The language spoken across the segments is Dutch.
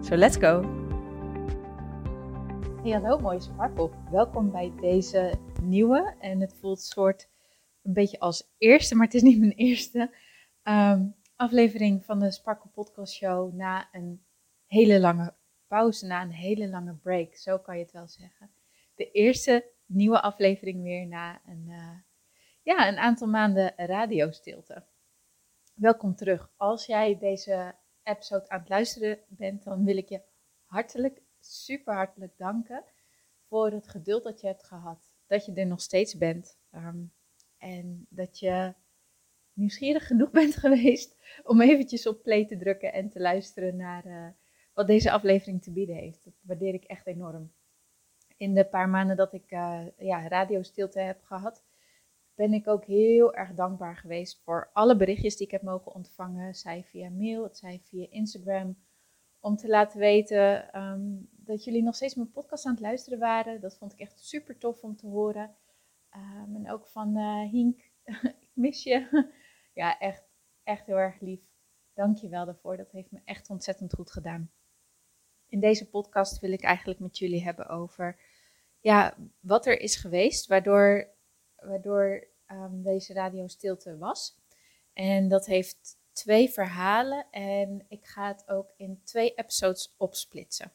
So let's go! Hey, hallo mooie sparkle. Welkom bij deze nieuwe en het voelt soort een beetje als eerste, maar het is niet mijn eerste ehm, aflevering van de Sparkle Podcast Show na een hele lange pauze, na een hele lange break. Zo kan je het wel zeggen. De eerste nieuwe aflevering weer na een, uh, ja, een aantal maanden radiostilte. Welkom terug. Als jij deze episode aan het luisteren bent, dan wil ik je hartelijk, super hartelijk danken voor het geduld dat je hebt gehad. Dat je er nog steeds bent. Ehm, en dat je nieuwsgierig genoeg bent geweest om eventjes op play te drukken en te luisteren naar uh, wat deze aflevering te bieden heeft. Dat waardeer ik echt enorm. In de paar maanden dat ik uh, ja, radiostilte heb gehad, ben ik ook heel erg dankbaar geweest voor alle berichtjes die ik heb mogen ontvangen. Zij via mail, het zij via Instagram. Om te laten weten um, dat jullie nog steeds mijn podcast aan het luisteren waren. Dat vond ik echt super tof om te horen. Um, en ook van uh, Hink, ik mis je. ja, echt, echt heel erg lief. Dank je wel daarvoor. Dat heeft me echt ontzettend goed gedaan. In deze podcast wil ik eigenlijk met jullie hebben over ja, wat er is geweest, waardoor waardoor um, deze radio stilte was. En dat heeft twee verhalen en ik ga het ook in twee episodes opsplitsen.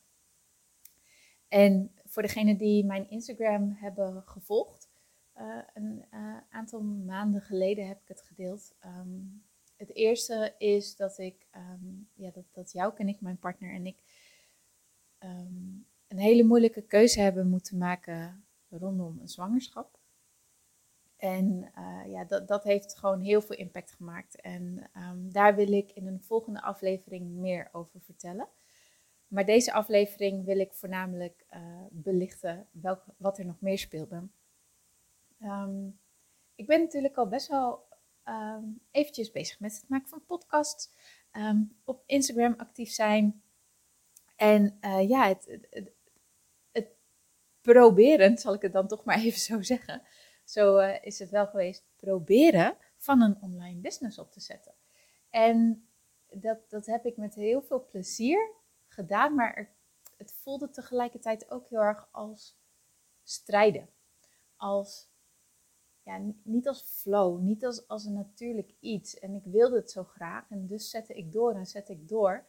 En voor degenen die mijn Instagram hebben gevolgd, uh, een uh, aantal maanden geleden heb ik het gedeeld. Um, het eerste is dat ik, um, ja, dat, dat jou en ik, mijn partner en ik, een hele moeilijke keuze hebben moeten maken rondom een zwangerschap. En uh, ja, dat, dat heeft gewoon heel veel impact gemaakt. En um, daar wil ik in een volgende aflevering meer over vertellen. Maar deze aflevering wil ik voornamelijk uh, belichten welk, wat er nog meer speelde. Um, ik ben natuurlijk al best wel um, eventjes bezig met het maken van podcasts. op Instagram actief zijn. En uh, ja, het, het, het, het proberen, zal ik het dan toch maar even zo zeggen zo uh, is het wel geweest, proberen van een online business op te zetten. En dat, dat heb ik met heel veel plezier gedaan, maar het voelde tegelijkertijd ook heel erg als strijden. Als, ja, niet als flow, niet als, als een natuurlijk iets. En ik wilde het zo graag en dus zette ik door en zette ik door.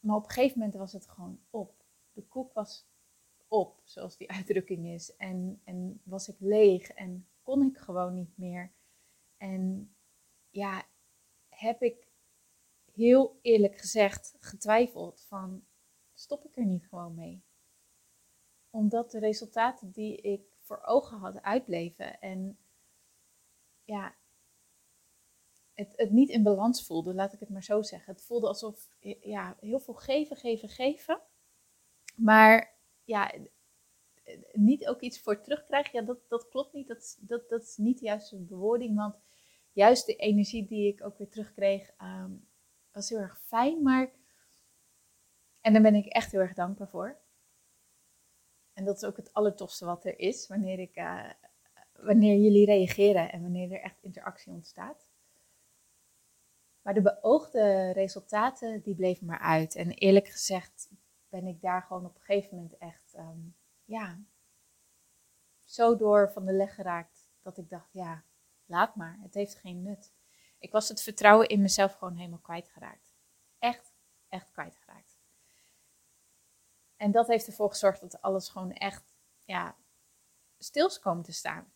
Maar op een gegeven moment was het gewoon op. De koek was op, zoals die uitdrukking is. En, en was ik leeg en kon ik gewoon niet meer. En ja, heb ik heel eerlijk gezegd getwijfeld van, stop ik er niet gewoon mee? Omdat de resultaten die ik voor ogen had uitbleven en ja, het, het niet in balans voelde, laat ik het maar zo zeggen. Het voelde alsof, ja, heel veel geven, geven, geven. Maar ja, niet ook iets voor terugkrijgen, ja, dat, dat klopt niet. Dat, dat, dat is niet de juiste bewoording, want juist de energie die ik ook weer terugkreeg, um, was heel erg fijn. Maar, en daar ben ik echt heel erg dankbaar voor. En dat is ook het allertofste wat er is, wanneer, ik, uh, wanneer jullie reageren en wanneer er echt interactie ontstaat. Maar de beoogde resultaten, die bleven maar uit. En eerlijk gezegd ben ik daar gewoon op een gegeven moment echt, um, ja, zo door van de leg geraakt dat ik dacht, ja, laat maar, het heeft geen nut. Ik was het vertrouwen in mezelf gewoon helemaal kwijtgeraakt. Echt, echt kwijtgeraakt. En dat heeft ervoor gezorgd dat alles gewoon echt, ja, stil te staan.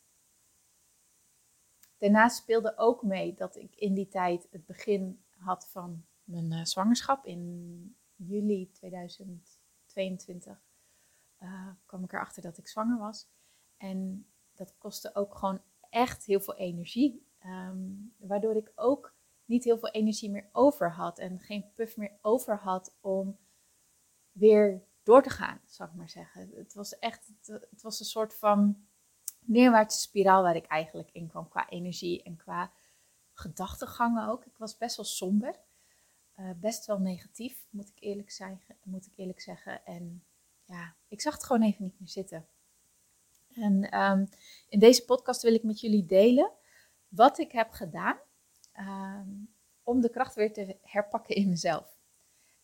Daarnaast speelde ook mee dat ik in die tijd het begin had van mijn uh, zwangerschap in juli 2022 uh, kwam ik erachter dat ik zwanger was. En dat kostte ook gewoon echt heel veel energie. Um, waardoor ik ook niet heel veel energie meer over had. En geen puff meer over had om weer door te gaan, zou ik maar zeggen. Het was echt, het was een soort van neerwaartse spiraal waar ik eigenlijk in kwam qua energie en qua gedachtegangen ook. Ik was best wel somber, uh, best wel negatief, moet ik, eerlijk zijn, moet ik eerlijk zeggen. En ja, ik zag het gewoon even niet meer zitten. En um, in deze podcast wil ik met jullie delen wat ik heb gedaan um, om de kracht weer te herpakken in mezelf.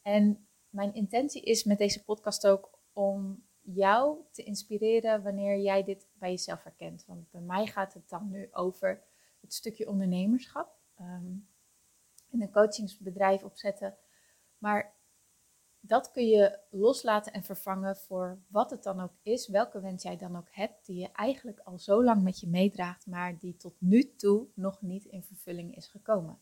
En mijn intentie is met deze podcast ook om jou te inspireren wanneer jij dit bij jezelf herkent. Want bij mij gaat het dan nu over het stukje ondernemerschap. Um, en een coachingsbedrijf opzetten. Maar dat kun je loslaten en vervangen voor wat het dan ook is, welke wens jij dan ook hebt, die je eigenlijk al zo lang met je meedraagt, maar die tot nu toe nog niet in vervulling is gekomen.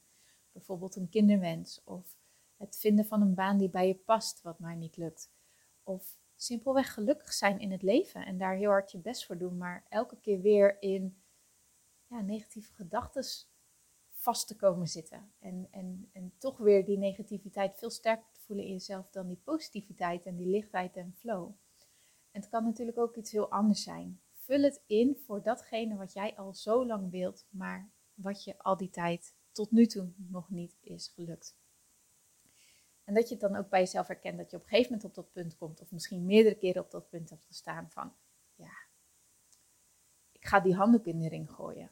Bijvoorbeeld een kinderwens of het vinden van een baan die bij je past, wat maar niet lukt. Of simpelweg gelukkig zijn in het leven en daar heel hard je best voor doen, maar elke keer weer in ja, negatieve gedachten vast te komen zitten. En, en, en toch weer die negativiteit veel sterker te voelen in jezelf dan die positiviteit en die lichtheid en flow. En het kan natuurlijk ook iets heel anders zijn. Vul het in voor datgene wat jij al zo lang wilt, maar wat je al die tijd tot nu toe nog niet is gelukt. En dat je het dan ook bij jezelf herkent dat je op een gegeven moment op dat punt komt, of misschien meerdere keren op dat punt hebt gestaan van, ja, ik ga die handdoek in de ring gooien.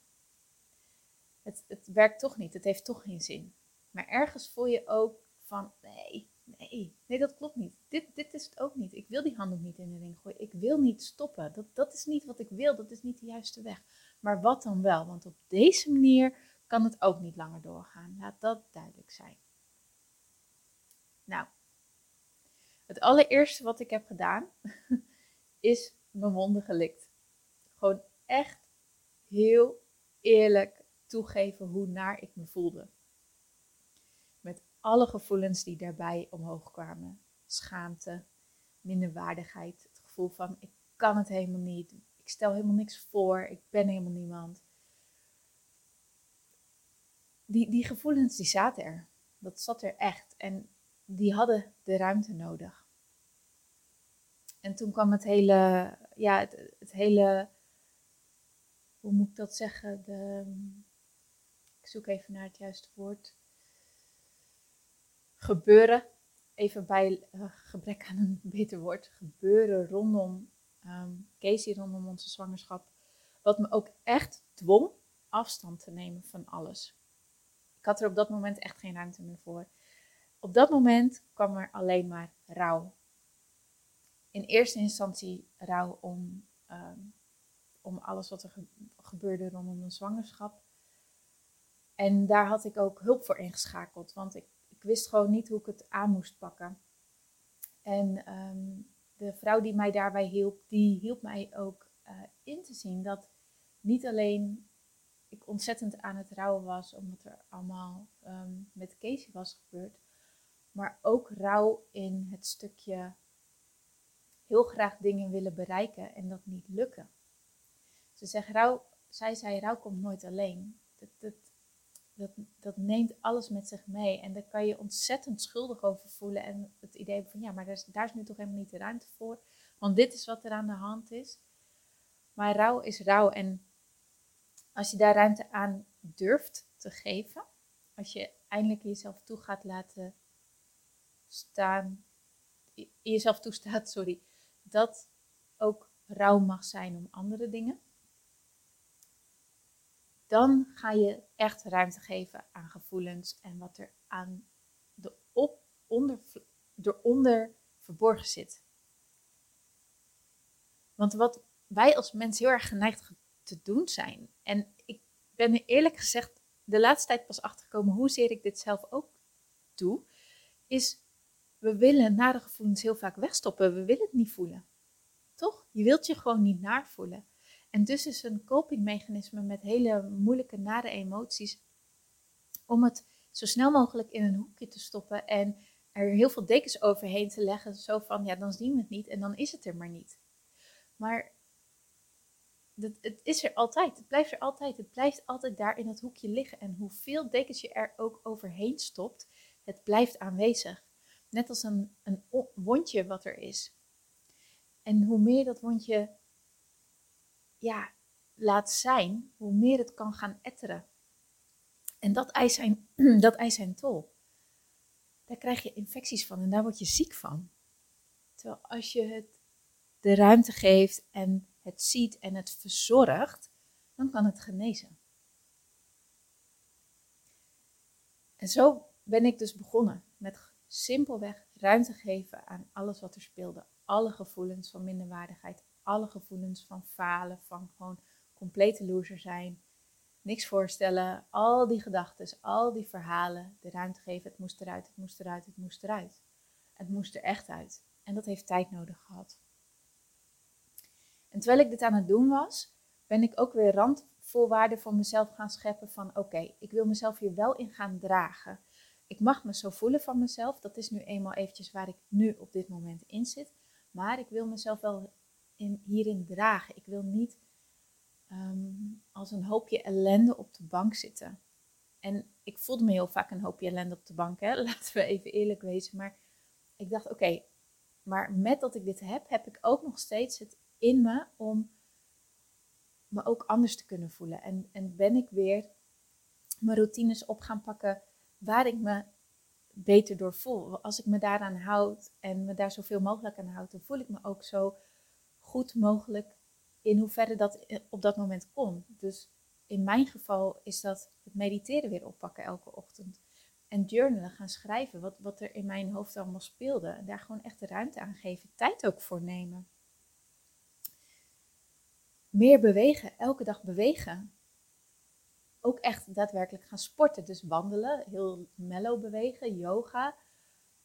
Het, het werkt toch niet, het heeft toch geen zin. Maar ergens voel je ook van, nee, nee, nee, dat klopt niet. Dit, dit is het ook niet. Ik wil die handdoek niet in de ring gooien. Ik wil niet stoppen. Dat, dat is niet wat ik wil. Dat is niet de juiste weg. Maar wat dan wel? Want op deze manier kan het ook niet langer doorgaan. Laat dat duidelijk zijn. Nou, het allereerste wat ik heb gedaan is mijn wonden gelikt. Gewoon echt heel eerlijk toegeven hoe naar ik me voelde. Met alle gevoelens die daarbij omhoog kwamen. Schaamte, minderwaardigheid, het gevoel van ik kan het helemaal niet. Ik stel helemaal niks voor, ik ben helemaal niemand. Die, die gevoelens die zaten er. Dat zat er echt. En die hadden de ruimte nodig. En toen kwam het hele, ja, het, hele, hoe moet ik dat zeggen? De, zoek even naar het juiste woord. Gebeuren, even bij uh, gebrek aan een beter woord, gebeuren rondom um, Casey, rondom onze zwangerschap. Wat me ook echt dwong afstand te nemen van alles. Ik had er op dat moment echt geen ruimte meer voor op dat moment kwam er alleen maar rouw. In eerste instantie rouw om, ehm, om alles wat er gebeurde rondom de zwangerschap. En daar had ik ook hulp voor ingeschakeld, want ik, ik wist gewoon niet hoe ik het aan moest pakken. En ehm, de vrouw die mij daarbij hielp, die hielp mij ook uh, in te zien dat niet alleen ik ontzettend aan het rouwen was, omdat er allemaal um, met Casey was gebeurd, maar ook rouw in het stukje heel graag dingen willen bereiken en dat niet lukken. Ze zegt, rouw, zij zei, rouw komt nooit alleen. Dat, dat, dat, dat neemt alles met zich mee. En daar kan je ontzettend schuldig over voelen. En het idee van, ja, maar daar is, daar is nu toch helemaal niet de ruimte voor, want dit is wat er aan de hand is. Maar rouw is rouw. En als je daar ruimte aan durft te geven, als je eindelijk jezelf toe gaat laten staan, jezelf toestaat, sorry, dat ook rouw mag zijn om andere dingen, dan ga je echt ruimte geven aan gevoelens en wat er aan de op, onder, eronder verborgen zit. Want wat wij als mens heel erg geneigd te doen zijn, en ik ben er eerlijk gezegd de laatste tijd pas achtergekomen hoezeer ik dit zelf ook doe, is we willen nare gevoelens heel vaak wegstoppen. We willen het niet voelen. Toch? Je wilt je gewoon niet naar voelen. En dus is een copingmechanisme met hele moeilijke, nare emoties om het zo snel mogelijk in een hoekje te stoppen en er heel veel dekens overheen te leggen. Zo van, ja, dan zien we het niet en dan is het er maar niet. Maar het, is er altijd. Het blijft er altijd. Het blijft altijd daar in dat hoekje liggen. En hoeveel dekens je er ook overheen stopt, het blijft aanwezig. Net als een, een wondje wat er is. En hoe meer dat wondje ja, laat zijn, hoe meer het kan gaan etteren. En dat eist zijn, dat eist zijn tol. Daar krijg je infecties van en daar word je ziek van. Terwijl als je het de ruimte geeft en het ziet en het verzorgt, dan kan het genezen. En zo ben ik dus begonnen met simpelweg ruimte geven aan alles wat er speelde. Alle gevoelens van minderwaardigheid, alle gevoelens van falen, van gewoon complete loser zijn, niks voorstellen, al die gedachten, al die verhalen, de ruimte geven. Het moest eruit, het moest eruit, het moest eruit. Het moest er echt uit. En dat heeft tijd nodig gehad. En terwijl ik dit aan het doen was, ben ik ook weer randvoorwaarden voor mezelf gaan scheppen van oké, ik wil mezelf hier wel in gaan dragen. Ik mag me zo voelen van mezelf. Dat is nu eenmaal eventjes waar ik nu op dit moment in zit. Maar ik wil mezelf wel in, hierin dragen. Ik wil niet ehm, als een hoopje ellende op de bank zitten. En ik voelde me heel vaak een hoopje ellende op de bank, hè? laten we even eerlijk wezen. Maar ik dacht, oké, maar met dat ik dit heb, heb ik ook nog steeds het in me om me ook anders te kunnen voelen. En, en ben ik weer mijn routines op gaan pakken waar ik me beter door voel. Als ik me daaraan houd en me daar zoveel mogelijk aan houd, dan voel ik me ook zo goed mogelijk in hoeverre dat op dat moment kon. Dus in mijn geval is dat het mediteren weer oppakken elke ochtend. En journalen, gaan schrijven, wat, wat er in mijn hoofd allemaal speelde. En daar gewoon echt de ruimte aan geven, tijd ook voor nemen. Meer bewegen, elke dag bewegen ook echt daadwerkelijk gaan sporten. Dus wandelen, heel mellow bewegen, yoga.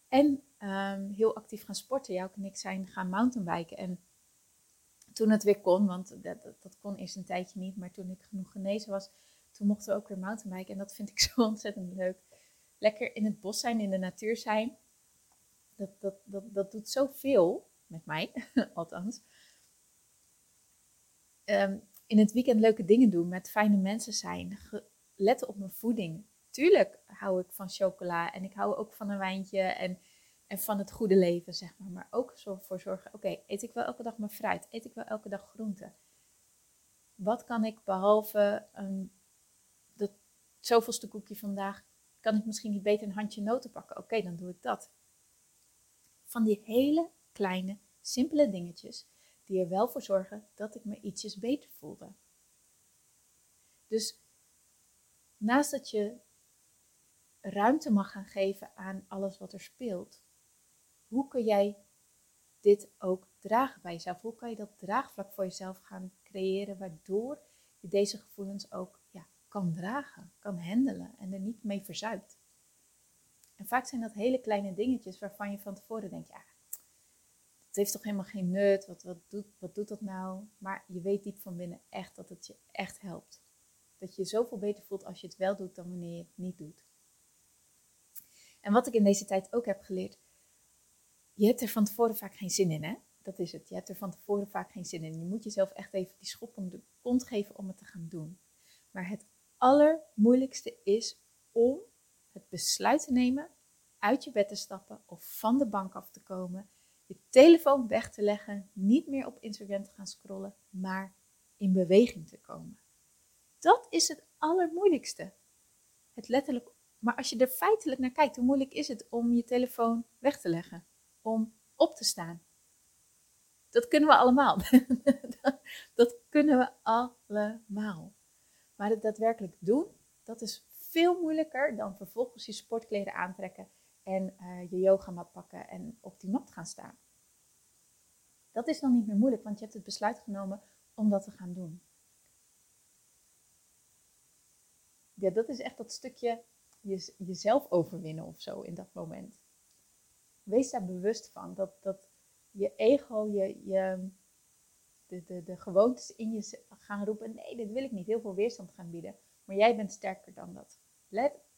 En ehm, heel actief gaan sporten. Jou en ik zijn gaan mountainbiken. En toen het weer kon, want dat, dat, kon eerst een tijdje niet. Maar toen ik genoeg genezen was, toen mochten we ook weer mountainbiken. En dat vind ik zo ontzettend leuk. Lekker in het bos zijn, in de natuur zijn. Dat, dat, dat, dat doet zoveel met mij, althans. Um, in het weekend leuke dingen doen, met fijne mensen zijn, letten op mijn voeding. Tuurlijk hou ik van chocola en ik hou ook van een wijntje en, en van het goede leven, zeg maar. Maar ook voor zorgen, oké, eet ik wel elke dag mijn fruit? Eet ik wel elke dag groente? Wat kan ik behalve um, dat zoveelste koekje vandaag, kan ik misschien niet beter een handje noten pakken? Oké, dan doe ik dat. Van die hele kleine, simpele dingetjes die er wel voor zorgen dat ik me ietsjes beter voelde. Dus naast dat je ruimte mag gaan geven aan alles wat er speelt, hoe kun jij dit ook dragen bij jezelf? Hoe kan je dat draagvlak voor jezelf gaan creëren, waardoor je deze gevoelens ook ja, kan dragen, kan handelen en er niet mee verzuipt? En vaak zijn dat hele kleine dingetjes waarvan je van tevoren denkt, ja, het heeft toch helemaal geen nut, wat, wat, doet, wat doet dat nou? Maar je weet diep van binnen echt dat het je echt helpt. Dat je je zoveel beter voelt als je het wel doet dan wanneer je het niet doet. En wat ik in deze tijd ook heb geleerd, je hebt er van tevoren vaak geen zin in, hè? Dat is het. Je hebt er van tevoren vaak geen zin in. Je moet jezelf echt even die schop om de kont geven om het te gaan doen. Maar het allermoeilijkste is om het besluit te nemen uit je bed te stappen of van de bank af te komen je telefoon weg te leggen, niet meer op Instagram te gaan scrollen, maar in beweging te komen. Dat is het allermoeilijkste. Het letterlijk, maar als je er feitelijk naar kijkt, hoe moeilijk is het om je telefoon weg te leggen, om op te staan? Dat kunnen we allemaal. dat kunnen we allemaal. Maar het daadwerkelijk doen, dat is veel moeilijker dan vervolgens je sportkleren aantrekken en uh, je yogamat pakken en op die mat gaan staan. Dat is dan niet meer moeilijk, want je hebt het besluit genomen om dat te gaan doen. Ja, dat is echt dat stukje je, jezelf overwinnen of zo in dat moment. Wees daar bewust van dat, dat je ego, je, je, de, de, gewoontes in je gaan roepen: nee, dit wil ik niet, heel veel weerstand gaan bieden. Maar jij bent sterker dan dat.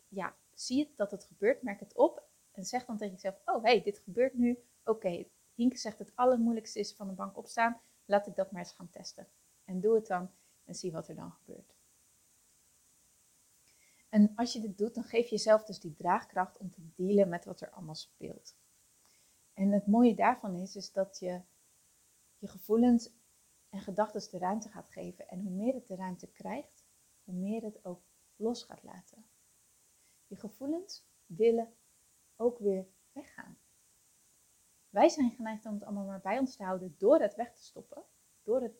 Ja, zie het dat het gebeurt, merk het op en zeg dan tegen jezelf: Oh, hey, dit gebeurt nu. Oké, Hinke zegt het allermoeilijkste is van de bank opstaan. Laat ik dat maar eens gaan testen. En doe het dan en zie wat er dan gebeurt. En als je dit doet, dan geef je jezelf dus die draagkracht om te dealen met wat er allemaal speelt. En het mooie daarvan is, is dat je je gevoelens en gedachten de ruimte gaat geven. En hoe meer het de ruimte krijgt, hoe meer het ook los gaat laten. Je gevoelens willen ook weer weggaan. Wij zijn geneigd om het allemaal maar bij ons te houden door het weg te stoppen, door het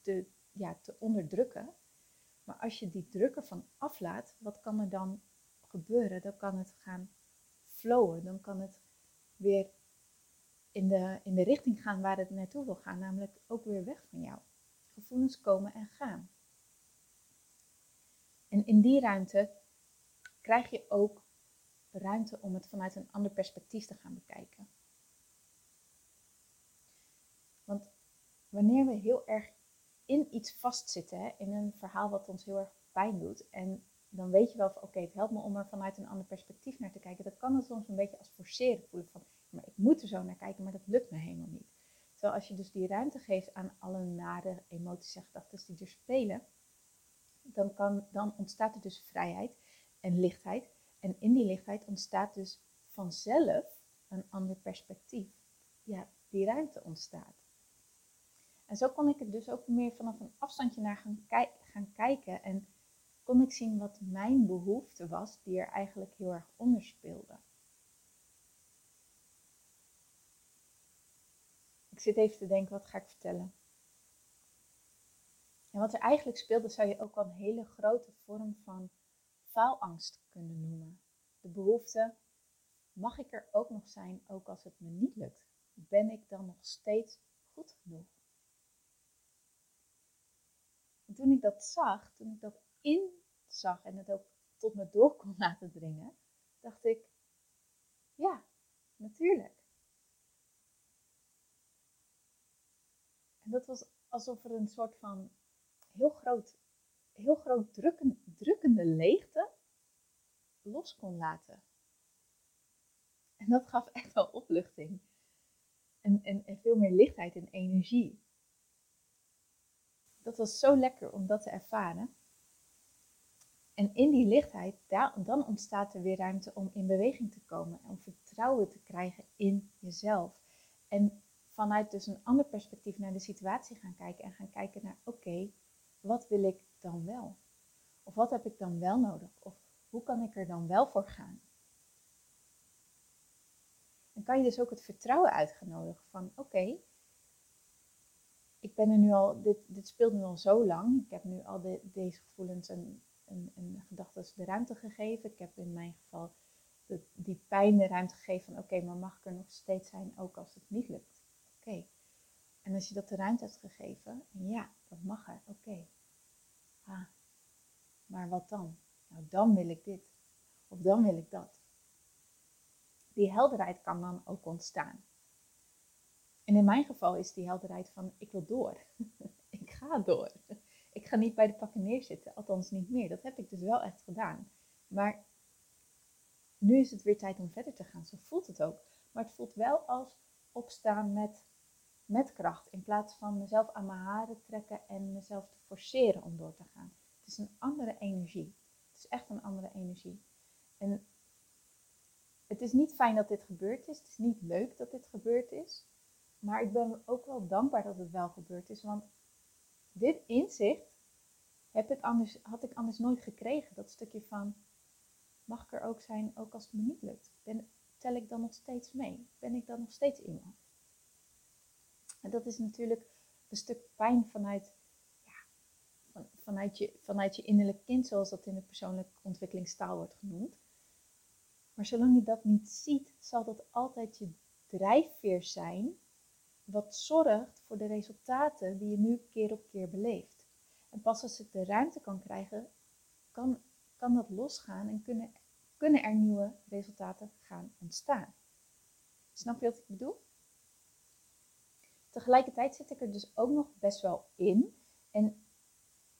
te, ja, te onderdrukken. Maar als je die druk ervan aflaat, wat kan er dan gebeuren? Dan kan het gaan flowen, dan kan het weer in de, in de richting gaan waar het naartoe wil gaan, namelijk ook weer weg van jou. Gevoelens komen en gaan. En in die ruimte krijg je ook ruimte om het vanuit een ander perspectief te gaan bekijken. Want wanneer we heel erg in iets vastzitten, in een verhaal wat ons heel erg pijn doet, en dan weet je wel van oké, het helpt me om er vanuit een ander perspectief naar te kijken. Dat kan het soms een beetje als forceren voelen van, maar ik moet er zo naar kijken, maar dat lukt me helemaal niet. Terwijl als je dus die ruimte geeft aan alle nare emoties en gedachten die er spelen, dan, kan, dan ontstaat er dus vrijheid en lichtheid. En in die lichtheid ontstaat dus vanzelf een ander perspectief. Ja, die ruimte ontstaat. En zo kon ik er dus ook meer vanaf een afstandje naar gaan, gaan kijken. En kon ik zien wat mijn behoefte was, die er eigenlijk heel erg onder speelde. Ik zit even te denken, wat ga ik vertellen? En wat er eigenlijk speelde, zou je ook wel een hele grote vorm van faalangst kunnen noemen. De behoefte, mag ik er ook nog zijn, ook als het me niet lukt? Ben ik dan nog steeds goed genoeg? En toen ik dat zag, toen ik dat inzag en het ook tot me door kon laten dringen, dacht ik, ja, natuurlijk. En dat was alsof er een soort van heel groot, heel groot drukken, drukkende leegte los kon laten. En dat gaf echt wel opluchting. En, en, en veel meer lichtheid en energie. Dat was zo lekker om dat te ervaren. En in die lichtheid, dan ontstaat er weer ruimte om in beweging te komen. Om vertrouwen te krijgen in jezelf. En vanuit dus een ander perspectief naar de situatie gaan kijken. En gaan kijken naar, oké, wat wil ik dan wel? Of wat heb ik dan wel nodig? Of hoe kan ik er dan wel voor gaan? Dan kan je dus ook het vertrouwen uitgenodigen van oké, ik ben er nu al, dit, dit speelt nu al zo lang. Ik heb nu al de, deze gevoelens en, en, en gedachten de ruimte gegeven. Ik heb in mijn geval die pijn de ruimte gegeven van oké, maar mag ik er nog steeds zijn ook als het niet lukt? Oké. En als je dat de ruimte hebt gegeven, ja, dat mag er, oké. Ah, maar wat dan? Nou, dan wil ik dit. Of dan wil ik dat. Die helderheid kan dan ook ontstaan. En in mijn geval is die helderheid van ik wil door. ik ga door. Ik ga niet bij de pakken neerzitten, althans niet meer. Dat heb ik dus wel echt gedaan. Maar nu is het weer tijd om verder te gaan. Zo voelt het ook. Maar het voelt wel als opstaan met, met kracht. In plaats van mezelf aan mijn haren trekken en mezelf te forceren om door te gaan. Het is een andere energie. Het is echt een andere energie. En het is niet fijn dat dit gebeurd is. Het is niet leuk dat dit gebeurd is. Maar ik ben ook wel dankbaar dat het wel gebeurd is. Want dit inzicht heb ik anders, had ik anders nooit gekregen. Dat stukje van, mag ik er ook zijn, ook als het me niet lukt? Ben, tel ik dan nog steeds mee? Ben ik dan nog steeds iemand? En dat is natuurlijk een stuk pijn vanuit vanuit je, vanuit je innerlijk kind, zoals dat in de persoonlijke ontwikkelingstaal wordt genoemd. Maar zolang je dat niet ziet, zal dat altijd je drijfveer zijn, wat zorgt voor de resultaten die je nu keer op keer beleeft. En pas als het de ruimte kan krijgen, kan, kan dat losgaan en kunnen, kunnen er nieuwe resultaten gaan ontstaan. Snap je wat ik bedoel? Tegelijkertijd zit ik er dus ook nog best wel in. En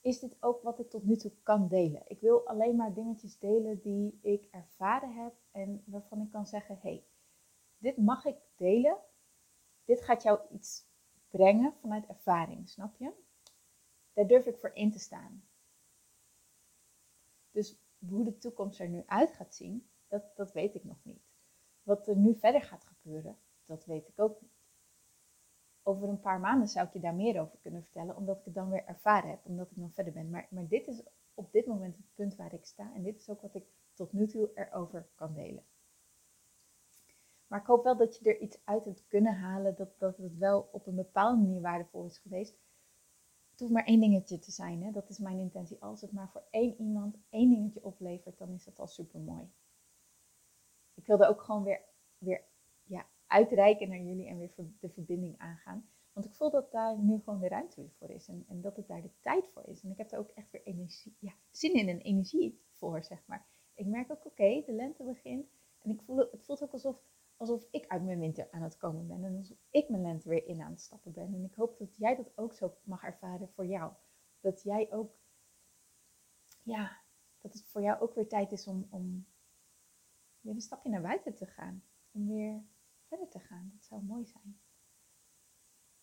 is dit ook wat ik tot nu toe kan delen. Ik wil alleen maar dingetjes delen die ik ervaren heb en waarvan ik kan zeggen: hey, dit mag ik delen. Dit gaat jou iets brengen vanuit ervaring, snap je? Daar durf ik voor in te staan. Dus hoe de toekomst er nu uit gaat zien, dat, dat weet ik nog niet. Wat er nu verder gaat gebeuren, dat weet ik ook. Over een paar maanden zou ik je daar meer over kunnen vertellen, omdat ik het dan weer ervaren heb, omdat ik dan verder ben. Maar, maar dit is op dit moment het punt waar ik sta en dit is ook wat ik tot nu toe erover kan delen. Maar ik hoop wel dat je er iets uit hebt kunnen halen, dat, dat het wel op een bepaalde manier waardevol is geweest. Het hoeft maar één dingetje te zijn, hè? dat is mijn intentie. Als het maar voor één iemand één dingetje oplevert, dan is dat al super mooi. Ik wilde ook gewoon weer, weer uitreiken naar jullie en weer de verbinding aangaan. Want ik voel dat daar nu gewoon de ruimte voor is en, en dat het daar de tijd voor is. En ik heb er ook echt weer energie, ja, zin in en energie voor, zeg maar. Ik merk ook, oké, de lente begint en ik voel, het voelt ook alsof alsof ik uit mijn winter aan het komen ben en alsof ik mijn lente weer in aan het stappen ben. En ik hoop dat jij dat ook zo mag ervaren voor jou. Dat jij ook, ja, dat het voor jou ook weer tijd is om, om weer een stapje naar buiten te gaan. Om weer te gaan. Dat zou mooi zijn.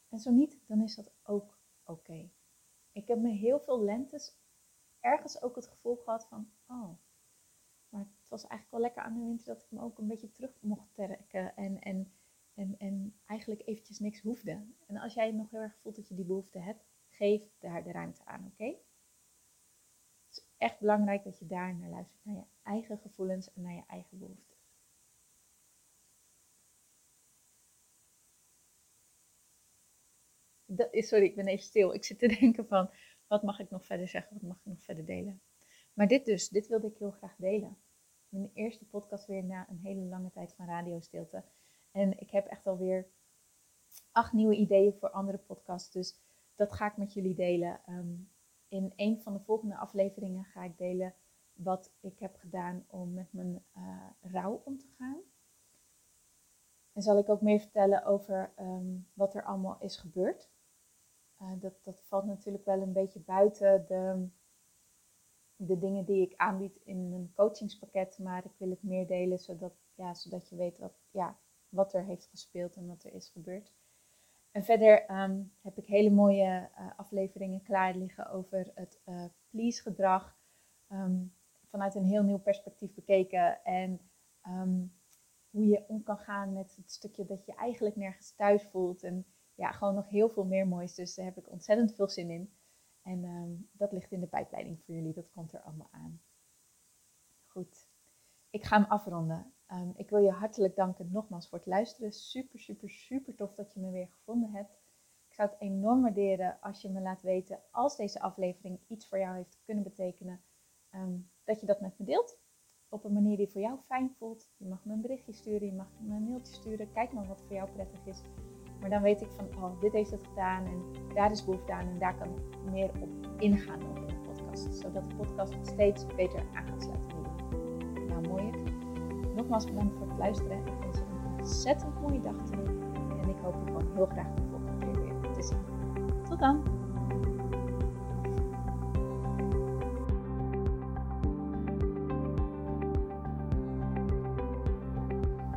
En zo niet, dan is dat ook oké. Ik heb me heel veel lentes ergens ook het gevoel gehad van, oh, maar het was eigenlijk wel lekker aan de winter dat ik me ook een beetje terug mocht trekken. En, en, en, en eigenlijk eventjes niks hoefde. En als jij nog heel erg voelt dat je die behoefte hebt, geef daar de ruimte aan, oké? Het is echt belangrijk dat je daar naar luistert. Naar je eigen gevoelens en naar je eigen behoeften. Dat sorry, ik ben even stil. Ik zit te denken van, wat mag ik nog verder zeggen? Wat mag ik nog verder delen? Maar dit dus, dit wilde ik heel graag delen. Mijn eerste podcast weer na een hele lange tijd van radiostilte. En ik heb echt alweer acht nieuwe ideeën voor andere podcasts. Dus dat ga ik met jullie delen. Ehm, in een van de volgende afleveringen ga ik delen wat ik heb gedaan om met mijn uh, rouw om te gaan. En zal ik ook meer vertellen over ehm, wat er allemaal is gebeurd. Uh, dat, dat valt natuurlijk wel een beetje buiten de de dingen die ik aanbied in een coachingspakket, maar ik wil het meer delen zodat, ja, zodat je weet wat, ja, wat er heeft gespeeld en wat er is gebeurd. En verder ehm, heb ik hele mooie uh, afleveringen klaar liggen over het uh, please gedrag. Ehm, vanuit een heel nieuw perspectief bekeken. En ehm, hoe je om kan gaan met het stukje dat je eigenlijk nergens thuis voelt. En ja, gewoon nog heel veel meer moois. Dus daar heb ik ontzettend veel zin in. En ehm, dat ligt in de pijpleiding voor jullie. Dat komt er allemaal aan. Goed. Ik ga hem afronden. Ehm, ik wil je hartelijk danken nogmaals voor het luisteren. Super, super, super tof dat je me weer gevonden hebt. Ik zou het enorm waarderen als je me laat weten als deze aflevering iets voor jou heeft kunnen betekenen. Ehm, dat je dat met me deelt. Op een manier die voor jou fijn voelt. Je mag me een berichtje sturen, je mag me een mailtje sturen. Kijk maar wat voor jou prettig is. Maar dan weet ik van, oh, dit heeft het gedaan en daar is behoefte aan en daar kan ik meer op ingaan over de podcast. Zodat de podcast steeds beter aan gaat sluiten. Nou, mooi. Nogmaals bedankt voor het luisteren. Ik wens je een ontzettend mooie dag toe. En ik hoop je gewoon heel graag de volgende keer weer te zien. Tot dan!